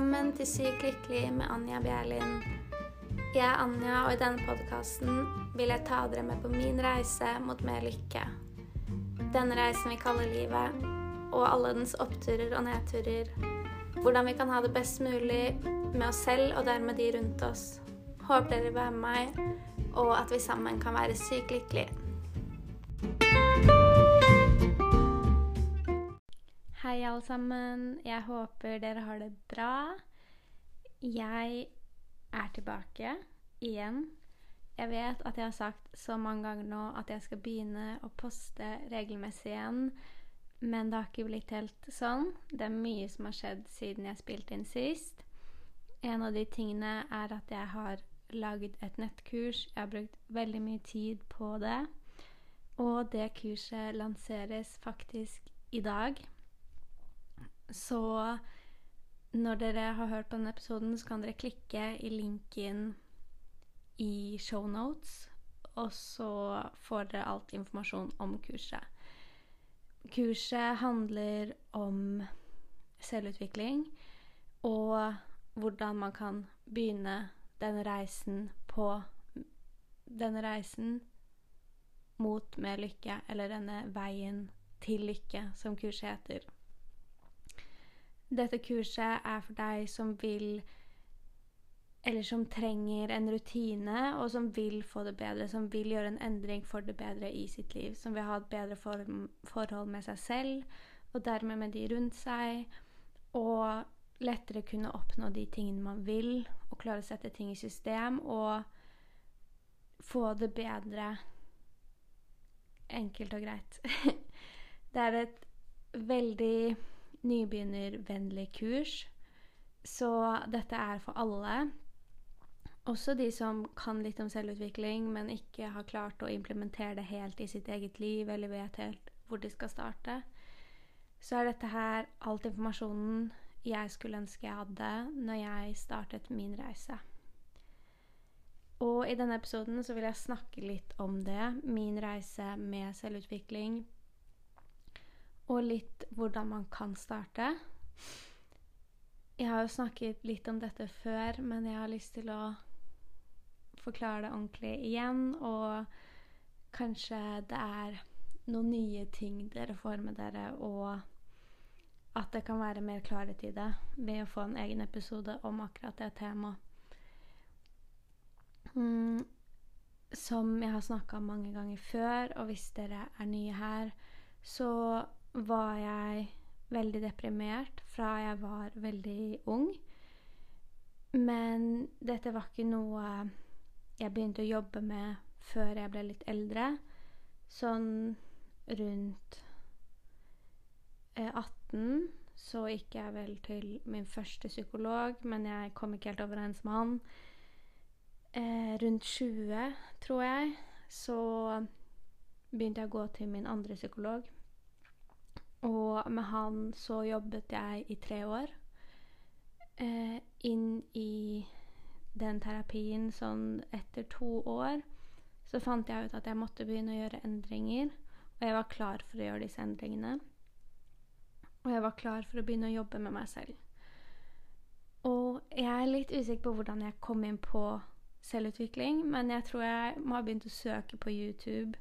Velkommen til Sykt lykkelig med Anja Bjerlin. Jeg er Anja, og i denne podkasten vil jeg ta dere med på min reise mot mer lykke. Denne reisen vi kaller livet, og alle dens oppturer og nedturer. Hvordan vi kan ha det best mulig med oss selv og dermed de rundt oss. Håper dere vil være med meg, og at vi sammen kan være sykt lykkelige. Hei, alle sammen. Jeg håper dere har det bra. Jeg er tilbake igjen. Jeg vet at jeg har sagt så mange ganger nå at jeg skal begynne å poste regelmessig igjen, men det har ikke blitt helt sånn. Det er mye som har skjedd siden jeg spilte inn sist. En av de tingene er at jeg har laget et nettkurs. Jeg har brukt veldig mye tid på det. Og det kurset lanseres faktisk i dag. Så når dere har hørt på denne episoden, så kan dere klikke i linken i shownotes, og så får dere alt informasjon om kurset. Kurset handler om selvutvikling og hvordan man kan begynne denne reisen på Denne reisen mot mer lykke, eller denne veien til lykke, som kurset heter. Dette kurset er for deg som vil Eller som trenger en rutine, og som vil få det bedre. Som vil gjøre en endring for det bedre i sitt liv. Som vil ha et bedre form, forhold med seg selv, og dermed med de rundt seg. Og lettere kunne oppnå de tingene man vil, og klare å sette ting i system. Og få det bedre enkelt og greit. det er et veldig nybegynnervennlig kurs. Så dette er for alle. Også de som kan litt om selvutvikling, men ikke har klart å implementere det helt i sitt eget liv, eller vet helt hvor de skal starte. Så er dette her alt informasjonen jeg skulle ønske jeg hadde når jeg startet min reise. Og i denne episoden så vil jeg snakke litt om det. Min reise med selvutvikling og litt hvordan man kan starte. Jeg har jo snakket litt om dette før, men jeg har lyst til å forklare det ordentlig igjen. Og kanskje det er noen nye ting dere får med dere, og at det kan være mer klarhet i det ved å få en egen episode om akkurat det temaet. Mm, som jeg har snakka mange ganger før, og hvis dere er nye her, så var jeg veldig deprimert fra jeg var veldig ung. Men dette var ikke noe jeg begynte å jobbe med før jeg ble litt eldre. Sånn rundt 18 så gikk jeg vel til min første psykolog, men jeg kom ikke helt overens med han. Eh, rundt 20, tror jeg, så begynte jeg å gå til min andre psykolog. Og med han så jobbet jeg i tre år. Eh, inn i den terapien sånn etter to år så fant jeg ut at jeg måtte begynne å gjøre endringer. Og jeg var klar for å gjøre disse endringene. Og jeg var klar for å begynne å jobbe med meg selv. Og jeg er litt usikker på hvordan jeg kom inn på selvutvikling, men jeg tror jeg må ha begynt å søke på YouTube.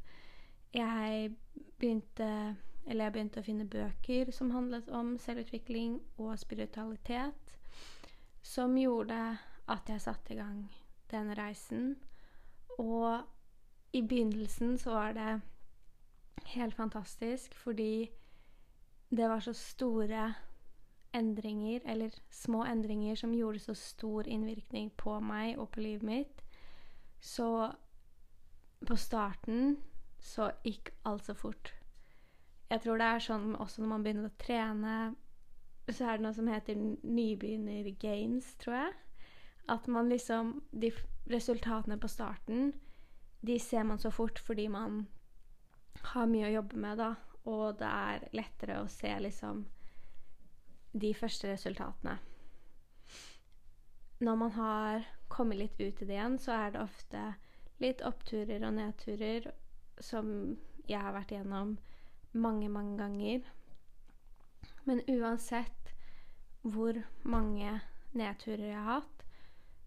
Jeg begynte eller jeg begynte å finne bøker som handlet om selvutvikling og spiritualitet, som gjorde at jeg satte i gang denne reisen. Og i begynnelsen så var det helt fantastisk fordi det var så store endringer, eller små endringer, som gjorde så stor innvirkning på meg og på livet mitt. Så på starten så gikk alt så fort. Jeg tror det er sånn også når man begynner å trene, så er det noe som heter nybegynner-gains, tror jeg. At man liksom De resultatene på starten, de ser man så fort fordi man har mye å jobbe med, da. Og det er lettere å se liksom de første resultatene. Når man har kommet litt ut i det igjen, så er det ofte litt oppturer og nedturer som jeg har vært igjennom mange, mange ganger. Men uansett hvor mange nedturer jeg har hatt,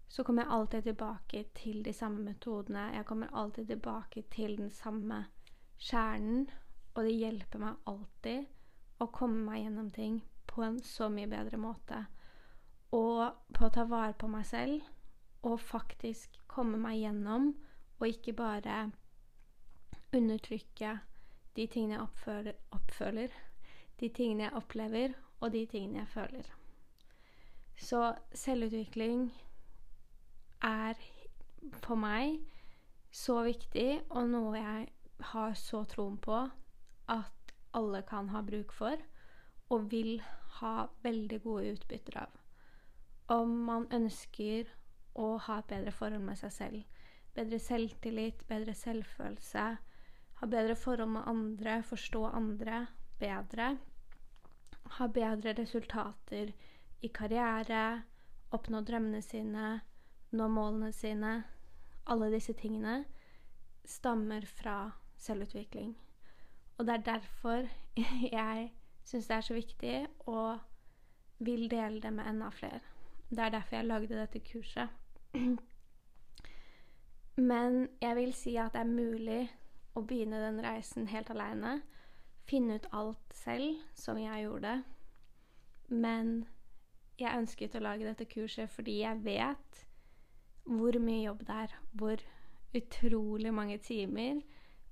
så kommer jeg alltid tilbake til de samme metodene. Jeg kommer alltid tilbake til den samme kjernen, og det hjelper meg alltid å komme meg gjennom ting på en så mye bedre måte. Og på å ta vare på meg selv og faktisk komme meg gjennom, og ikke bare undertrykke de tingene jeg oppføler, oppføler de tingene jeg opplever, og de tingene jeg føler. Så selvutvikling er for meg så viktig, og noe jeg har så troen på at alle kan ha bruk for, og vil ha veldig gode utbytter av. Om man ønsker å ha et bedre forhold med seg selv, bedre selvtillit, bedre selvfølelse, ha bedre forhold med andre, forstå andre bedre, ha bedre resultater i karriere, oppnå drømmene sine, nå målene sine Alle disse tingene stammer fra selvutvikling. Og det er derfor jeg syns det er så viktig og vil dele det med enda flere. Det er derfor jeg lagde dette kurset. Men jeg vil si at det er mulig å begynne den reisen helt aleine. Finne ut alt selv, som jeg gjorde. Men jeg ønsket å lage dette kurset fordi jeg vet hvor mye jobb det er. Hvor utrolig mange timer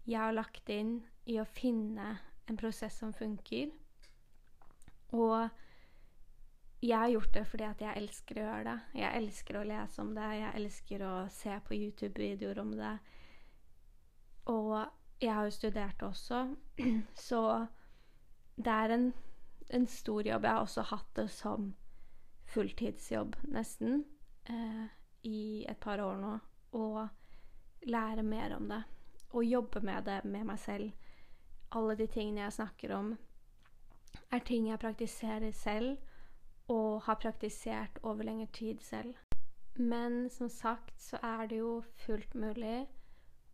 jeg har lagt inn i å finne en prosess som funker. Og jeg har gjort det fordi at jeg elsker å gjøre det. Jeg elsker å lese om det, jeg elsker å se på YouTube-videoer om det. Og jeg har jo studert også, så det er en, en, stor jobb. Jeg har også hatt det som fulltidsjobb, nesten, eh, i et par år nå. Og lære mer om det. Og jobbe med det med meg selv. Alle de tingene jeg snakker om, er ting jeg praktiserer selv og har praktisert over lengre tid selv. Men som sagt så er det jo fullt mulig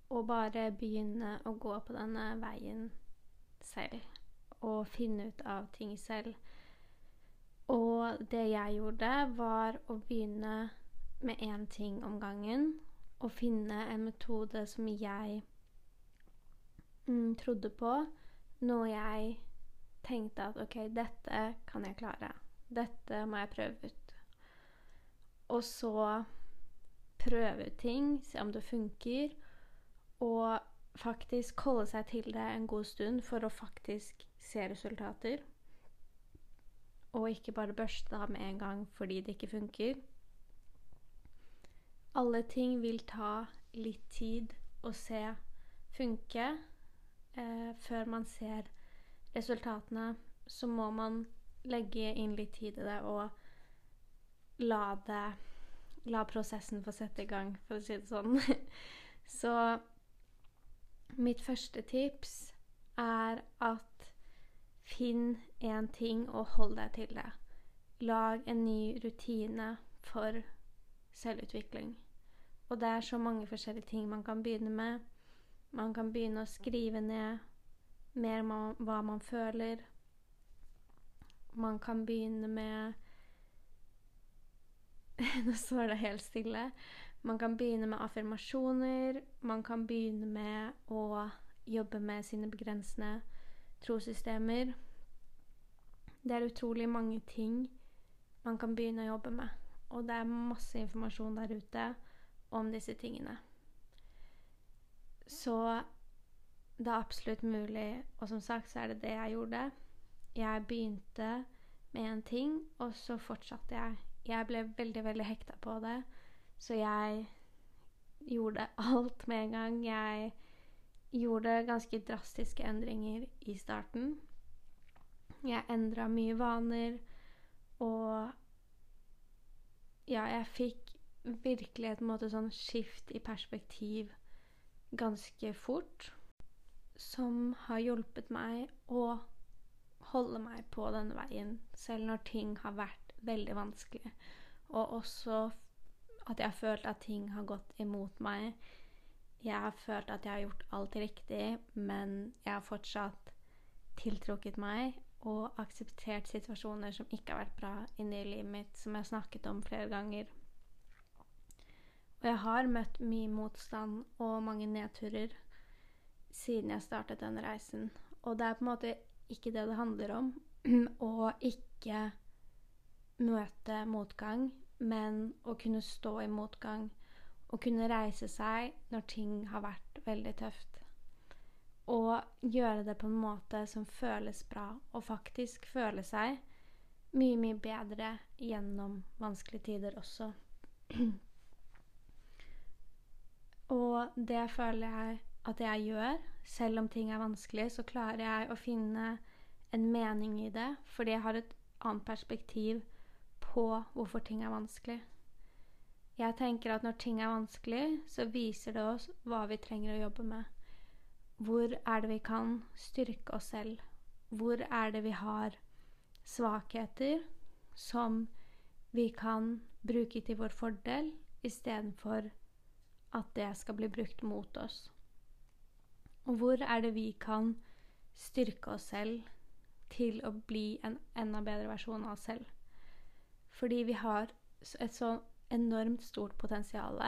å bare begynne å gå på denne veien selv. Og finne ut av ting selv. Og det jeg gjorde, var å begynne med én ting om gangen. Og finne en metode som jeg mm, trodde på. Noe jeg tenkte at OK, dette kan jeg klare. Dette må jeg prøve ut. Og så prøve ut ting, se om det funker, og faktisk holde seg til det en god stund for å faktisk se resultater. Og ikke bare børste av med en gang fordi det ikke funker. Alle ting vil ta litt tid å se funke eh, før man ser resultatene, så må man legge inn litt tid i det og la det La prosessen få sette i gang, for å si det sånn. så mitt første tips er at finn én ting og hold deg til det. Lag en ny rutine for selvutvikling. Og det er så mange forskjellige ting man kan begynne med. Man kan begynne å skrive ned mer om hva man føler. Man kan begynne med Nå står det helt stille. Man kan begynne med affirmasjoner. Man kan begynne med å jobbe med sine begrensende trossystemer. Det er utrolig mange ting man kan begynne å jobbe med. Og det er masse informasjon der ute om disse tingene. Så det er absolutt mulig. Og som sagt så er det det jeg gjorde. Jeg begynte med en ting, og så fortsatte jeg. Jeg ble veldig, veldig hekta på det, så jeg gjorde alt med en gang. Jeg gjorde ganske drastiske endringer i starten. Jeg endra mye vaner, og ja, jeg fikk virkelig et måte sånn skift i perspektiv ganske fort som har hjulpet meg å holde meg på denne veien, selv når ting har vært veldig vanskelig. Og også at jeg har følt at ting har gått imot meg. Jeg har følt at jeg har gjort alt riktig, men jeg har fortsatt tiltrukket meg og akseptert situasjoner som ikke har vært bra inni livet mitt, som jeg har snakket om flere ganger. Og jeg har møtt mye motstand og mange nedturer siden jeg startet denne reisen. Og det er på en måte ikke det det handler om å ikke møte motgang, men å kunne stå i motgang Å kunne reise seg når ting har vært veldig tøft. Og gjøre det på en måte som føles bra, og faktisk føle seg mye, mye bedre gjennom vanskelige tider også. og det føler jeg at jeg gjør. Selv om ting er vanskelig, så klarer jeg å finne en mening i det, fordi jeg har et annet perspektiv på hvorfor ting er vanskelig. Jeg tenker at når ting er vanskelig, så viser det oss hva vi trenger å jobbe med. Hvor er det vi kan styrke oss selv? Hvor er det vi har svakheter som vi kan bruke til vår fordel, istedenfor at det skal bli brukt mot oss? Og hvor er det vi kan styrke oss selv til å bli en enda bedre versjon av oss selv? Fordi vi har et så enormt stort potensial.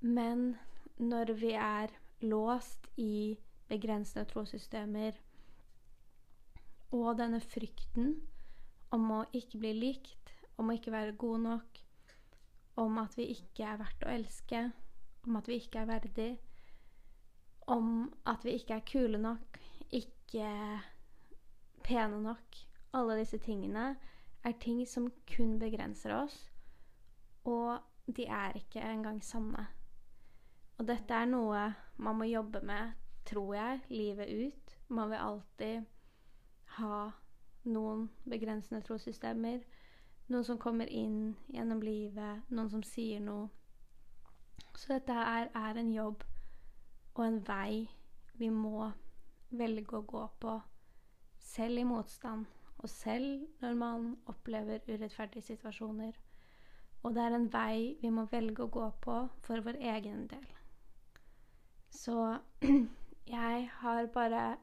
Men når vi er låst i begrensende trossystemer og denne frykten om å ikke bli likt, om å ikke være god nok, om at vi ikke er verdt å elske, om at vi ikke er verdig, om at vi ikke er kule nok, ikke pene nok Alle disse tingene er ting som kun begrenser oss, og de er ikke engang sanne. Og dette er noe man må jobbe med, tror jeg, livet ut. Man vil alltid ha noen begrensende trossystemer. Noen som kommer inn gjennom livet, noen som sier noe. Så dette her er en jobb og en vei vi må velge å gå på, selv i motstand, og selv når man opplever urettferdige situasjoner. Og det er en vei vi må velge å gå på for vår egen del. Så jeg har bare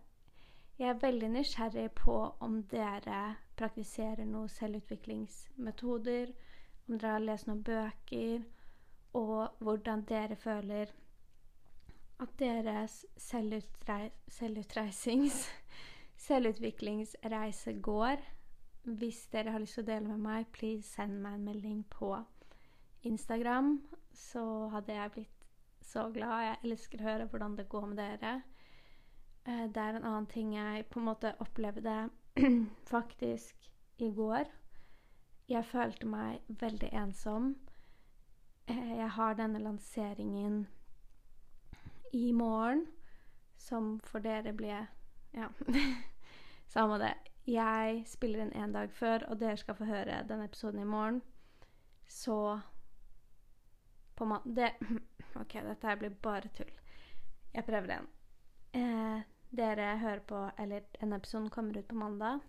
Jeg er veldig nysgjerrig på om dere praktiserer noen selvutviklingsmetoder, om dere har lest noen bøker, og hvordan dere føler at deres selvutreisings selvutviklingsreise går. Hvis dere har lyst til å dele med meg, please send meg en melding på Instagram. Så hadde jeg blitt så glad. Jeg elsker å høre hvordan det går med dere. Eh, det er en annen ting jeg på en måte opplevde faktisk i går. Jeg følte meg veldig ensom. Eh, jeg har denne lanseringen i morgen, som for dere blir ja. Samme det. Jeg spiller inn en dag før, og dere skal få høre denne episoden i morgen. Så på mandag OK, dette her blir bare tull. Jeg prøver igjen. Eh, dere hører på Eller en episode kommer ut på mandag.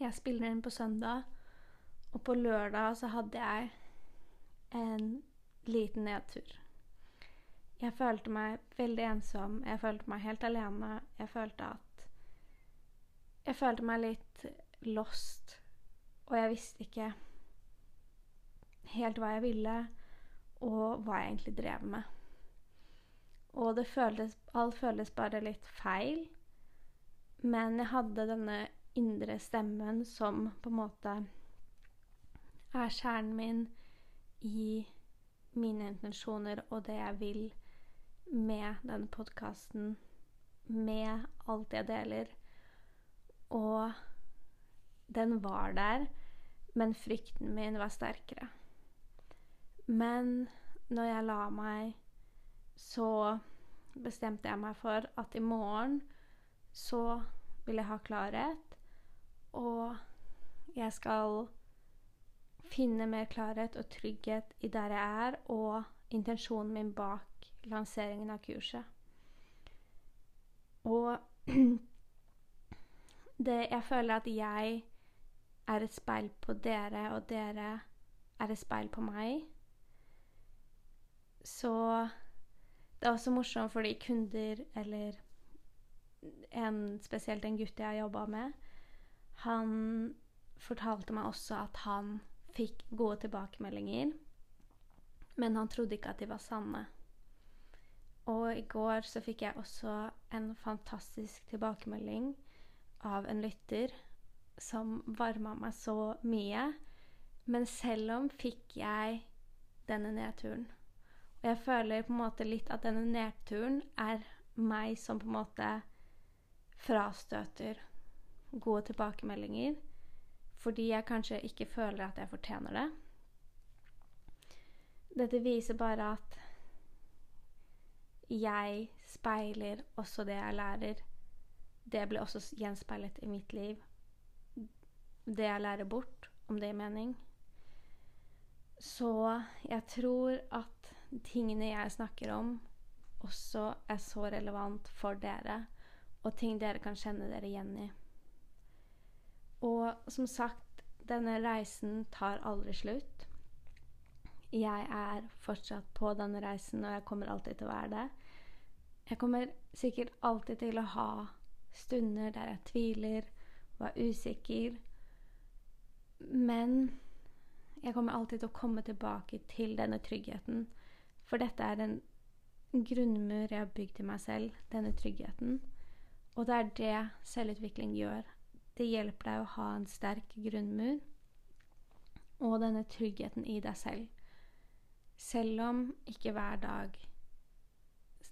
Jeg spiller inn på søndag, og på lørdag så hadde jeg en liten nedtur. Jeg følte meg veldig ensom. Jeg følte meg helt alene. Jeg følte at Jeg følte meg litt lost, og jeg visste ikke helt hva jeg ville, og hva jeg egentlig drev med. Og det føltes Alt føltes bare litt feil. Men jeg hadde denne indre stemmen som på en måte er kjernen min i mine intensjoner og det jeg vil med denne podkasten, med alt jeg deler. Og den var der, men frykten min var sterkere. Men når jeg la meg, så bestemte jeg meg for at i morgen så vil jeg ha klarhet, og jeg skal finne mer klarhet og trygghet i der jeg er, og intensjonen min bak lanseringen av kurset. Og det Jeg føler at jeg er et speil på dere, og dere er et speil på meg. Så det er også morsomt fordi kunder eller en, spesielt en gutt jeg har jobba med, han fortalte meg også at han fikk gode tilbakemeldinger, men han trodde ikke at de var sanne. Og i går så fikk jeg også en fantastisk tilbakemelding av en lytter som varma meg så mye. Men selv om fikk jeg denne nedturen. Og jeg føler på en måte litt at denne nedturen er meg som på en måte frastøter gode tilbakemeldinger. Fordi jeg kanskje ikke føler at jeg fortjener det. Dette viser bare at jeg speiler også det jeg lærer. Det blir også gjenspeilet i mitt liv. Det jeg lærer bort, om det gir mening. Så jeg tror at tingene jeg snakker om, også er så relevant for dere, og ting dere kan kjenne dere igjen i. Og som sagt, denne reisen tar aldri slutt. Jeg er fortsatt på denne reisen, og jeg kommer alltid til å være det. Jeg kommer sikkert alltid til å ha stunder der jeg tviler er usikker. Men jeg kommer alltid til å komme tilbake til denne tryggheten. For dette er en grunnmur jeg har bygd i meg selv, denne tryggheten. Og det er det selvutvikling gjør. Det hjelper deg å ha en sterk grunnmur og denne tryggheten i deg selv. Selv om ikke hver dag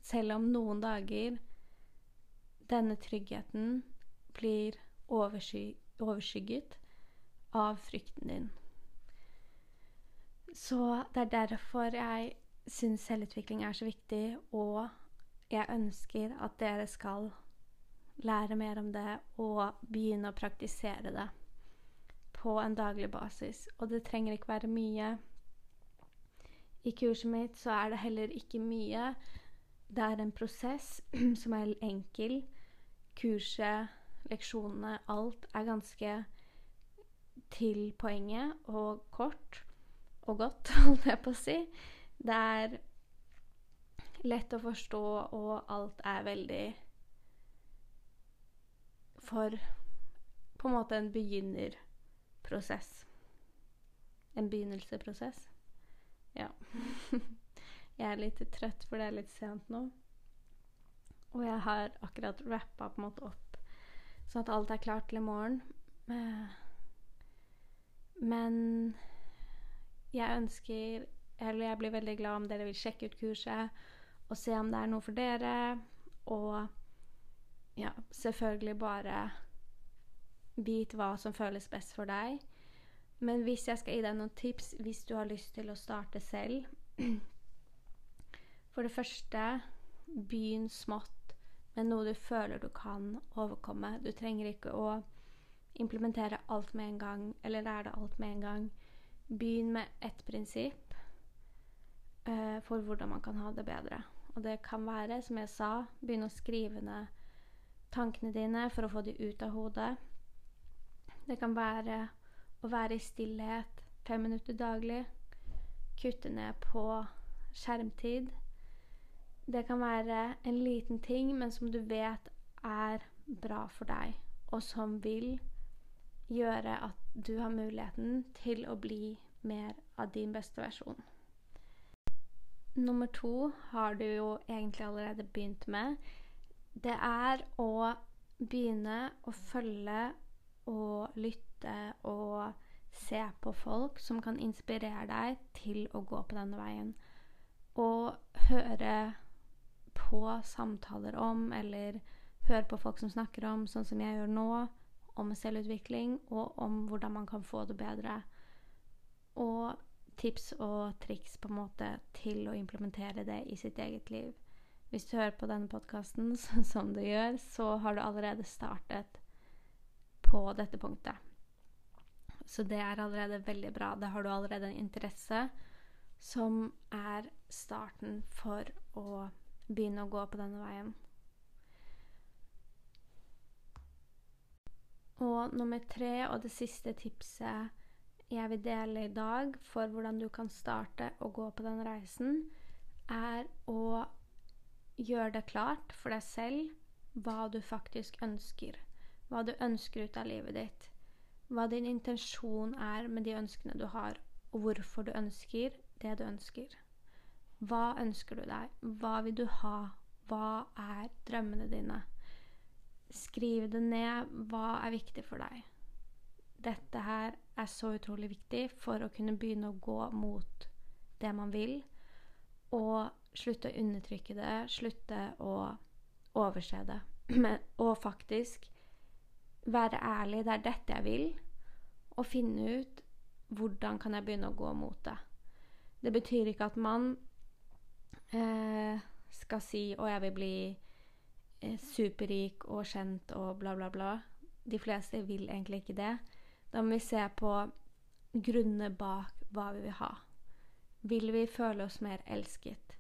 Selv om noen dager denne tryggheten blir oversky overskygget av frykten din. Så det er derfor jeg syns selvutvikling er så viktig, og jeg ønsker at dere skal lære mer om det og begynne å praktisere det på en daglig basis. Og det trenger ikke være mye. I kurset mitt så er det heller ikke mye. Det er en prosess som er enkel. Kurset, leksjonene, alt er ganske til poenget og kort og godt, holdt jeg på å si. Det er lett å forstå, og alt er veldig For på en måte en begynnerprosess. En begynnelseprosess. Ja. jeg er litt trøtt, for det er litt sent nå. Og jeg har akkurat rappa på en måte opp, sånn at alt er klart til i morgen. Eh, men jeg ønsker Eller jeg blir veldig glad om dere vil sjekke ut kurset og se om det er noe for dere. Og ja, selvfølgelig bare vit hva som føles best for deg. Men hvis jeg skal gi deg noen tips hvis du har lyst til å starte selv For det første, begynn smått med noe du føler du kan overkomme. Du trenger ikke å implementere alt med en gang, eller lære det alt med en gang. Begynn med ett prinsipp uh, for hvordan man kan ha det bedre. Og det kan være, som jeg sa, begynne å skrive ned tankene dine for å få dem ut av hodet. Det kan være å være i stillhet fem minutter daglig. Kutte ned på skjermtid. Det kan være en liten ting, men som du vet er bra for deg, og som vil gjøre at du har muligheten til å bli mer av din beste versjon. Nummer to har du jo egentlig allerede begynt med. Det er å begynne å følge og lytte og se på folk som kan inspirere deg til å gå på denne veien. Og høre på samtaler om, eller høre på folk som snakker om, sånn som jeg gjør nå, om selvutvikling og om hvordan man kan få det bedre. Og tips og triks på en måte til å implementere det i sitt eget liv. Hvis du hører på denne podkasten som du gjør, så har du allerede startet på dette punktet. Så det er allerede veldig bra. Da har du allerede en interesse som er starten for å begynne å gå på denne veien. Og nummer tre, og det siste tipset jeg vil dele i dag for hvordan du kan starte å gå på den reisen, er å gjøre det klart for deg selv hva du faktisk ønsker. Hva du ønsker ut av livet ditt. Hva din intensjon er med de ønskene du har, og hvorfor du ønsker det du ønsker. Hva ønsker du deg? Hva vil du ha? Hva er drømmene dine? Skriv det ned. Hva er viktig for deg? Dette her er så utrolig viktig for å kunne begynne å gå mot det man vil, og slutte å undertrykke det, slutte å overse det. Men, og faktisk være ærlig. Det er dette jeg vil. Og finne ut hvordan kan jeg begynne å gå mot det. Det betyr ikke at man skal si 'Å, jeg vil bli eh, superrik og kjent' og bla, bla, bla. De fleste vil egentlig ikke det. Da må vi se på grunnene bak hva vi vil ha. Vil vi føle oss mer elsket?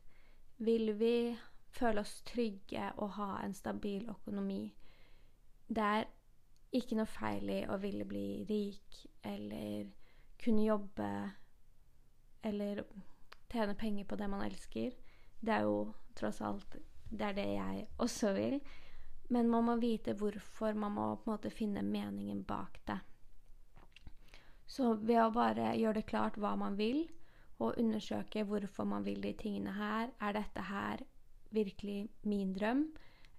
Vil vi føle oss trygge og ha en stabil økonomi? Det er ikke noe feil i å ville bli rik eller kunne jobbe eller tjene penger på det man elsker. Det er jo tross alt det er det jeg også vil. Men man må vite hvorfor. Man må på en måte finne meningen bak det. Så ved å bare gjøre det klart hva man vil, og undersøke hvorfor man vil de tingene her Er dette her virkelig min drøm,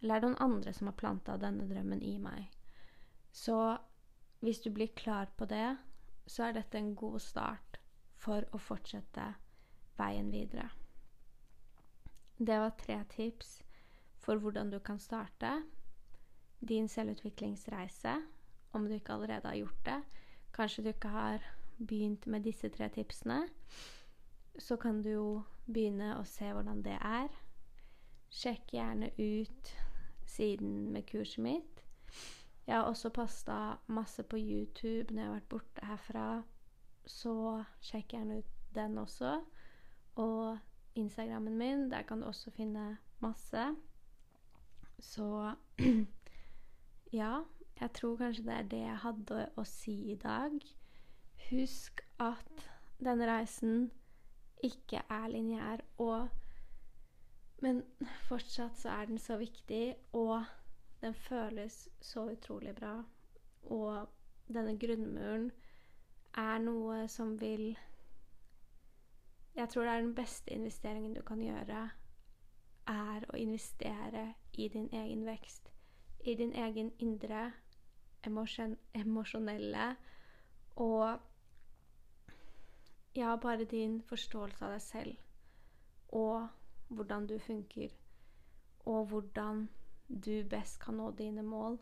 eller er det noen andre som har planta denne drømmen i meg? Så hvis du blir klar på det, så er dette en god start for å fortsette veien videre. Det var tre tips for hvordan du kan starte din selvutviklingsreise, om du ikke allerede har gjort det. Kanskje du ikke har begynt med disse tre tipsene. Så kan du jo begynne å se hvordan det er. Sjekk gjerne ut siden med kurset mitt. Jeg har også posta masse på YouTube når jeg har vært borte herfra, så sjekk gjerne ut den også. Og Instagrammen min, der kan du også finne masse. Så ja, jeg tror kanskje det er det jeg hadde å si i dag. Husk at denne reisen ikke er lineær, og Men fortsatt så er den så viktig, og den føles så utrolig bra. Og denne grunnmuren er noe som vil Jeg tror det er den beste investeringen du kan gjøre, er å investere i din egen vekst. I din egen indre emosjonelle og ja, bare din forståelse av deg selv og hvordan du funker, og hvordan du best kan nå dine mål,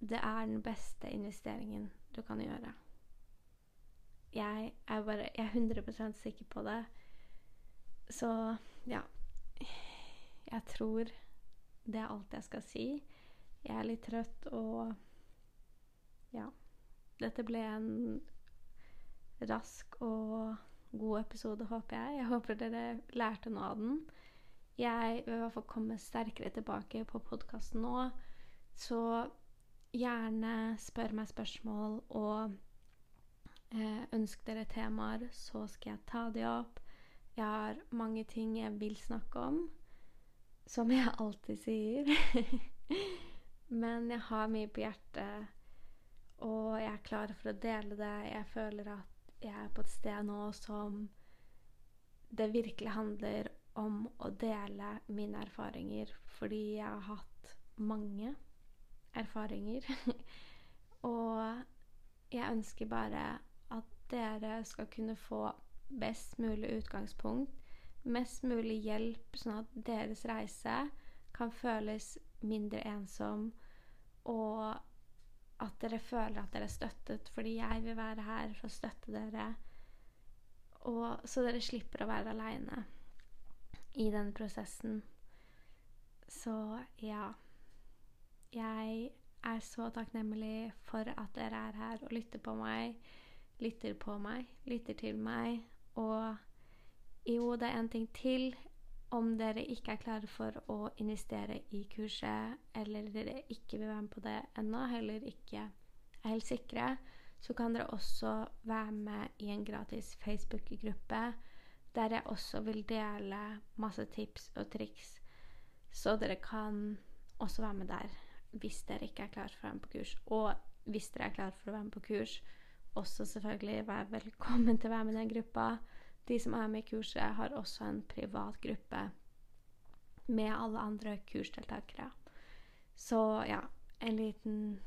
det er den beste investeringen du kan gjøre. Jeg er bare Jeg er 100 sikker på det. Så ja Jeg tror det er alt jeg skal si. Jeg er litt trøtt og Ja. Dette ble en rask og god episode, håper jeg. Jeg håper dere lærte noe av den. Jeg vil i hvert fall komme sterkere tilbake på podkasten nå. Så gjerne spør meg spørsmål og ønsk dere temaer, så skal jeg ta de opp. Jeg har mange ting jeg vil snakke om, som jeg alltid sier. Men jeg har mye på hjertet, og jeg er klar for å dele det. Jeg føler at jeg er på et sted nå som det virkelig handler om å dele mine erfaringer, fordi jeg har hatt mange erfaringer. og jeg ønsker bare dere skal kunne få best mulig utgangspunkt, mest mulig hjelp, sånn at deres reise kan føles mindre ensom, og at dere føler at dere er støttet, fordi jeg vil være her for å støtte dere, og så dere slipper å være aleine i den prosessen. Så ja Jeg er så takknemlig for at dere er her og lytter på meg. Lytter på meg, lytter til meg. Og jo, det er en ting til. Om dere ikke er klare for å investere i kurset, eller dere ikke vil være med på det ennå, heller ikke er helt sikre, så kan dere også være med i en gratis Facebook-gruppe der jeg også vil dele masse tips og triks, så dere kan også være med der hvis dere ikke er klare for å være med på kurs. Og hvis dere er klare for å være med på kurs, også selvfølgelig være velkommen til å være med i den gruppa. De som er med i kurset, har også en privat gruppe med alle andre kursdeltakere. Så ja, en liten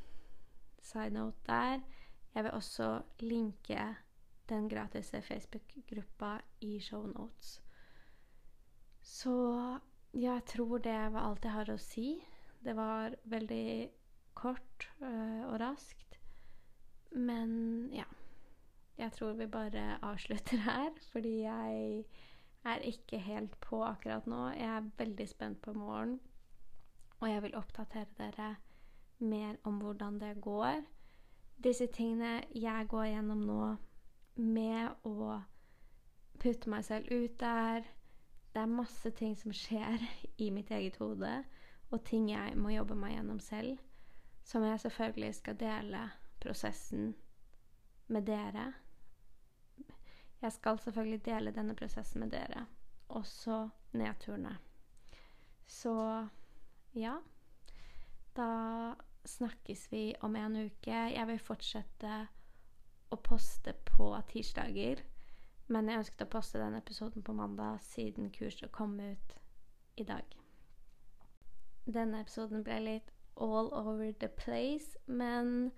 side note der. Jeg vil også linke den gratis Facebook-gruppa i show notes. Så jeg tror det var alt jeg har å si. Det var veldig kort øh, og raskt. Men ja. Jeg tror vi bare avslutter her, fordi jeg er ikke helt på akkurat nå. Jeg er veldig spent på morgen, og jeg vil oppdatere dere mer om hvordan det går. Disse tingene jeg går gjennom nå med å putte meg selv ut der Det er masse ting som skjer i mitt eget hode, og ting jeg må jobbe meg gjennom selv, som jeg selvfølgelig skal dele prosessen med dere. Jeg skal selvfølgelig dele denne prosessen med dere, også nedturene. Så ja. Da snakkes vi om en uke. Jeg vil fortsette å poste på tirsdager. Men jeg ønsket å poste den episoden på mandag siden kurset kom ut i dag. Denne episoden ble litt all over the place, men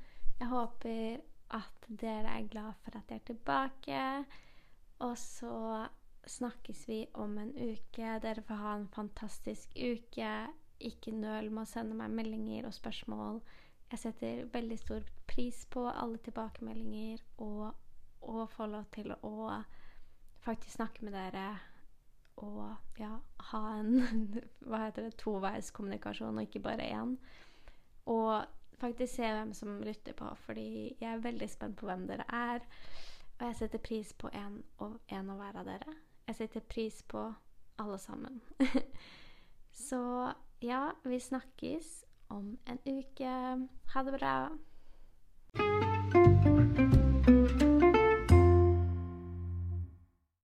jeg håper at dere er glad for at jeg er tilbake. Og så snakkes vi om en uke. Dere får ha en fantastisk uke. Ikke nøl med å sende meg meldinger og spørsmål. Jeg setter veldig stor pris på alle tilbakemeldinger og, og få lov til å faktisk snakke med dere og ja, ha en hva heter det, toveiskommunikasjon og ikke bare én. Og faktisk se hvem som lytter på, fordi jeg er veldig spent på hvem dere er. Og jeg setter pris på en og, en og hver av dere. Jeg setter pris på alle sammen. Så ja, vi snakkes om en uke. Ha det bra.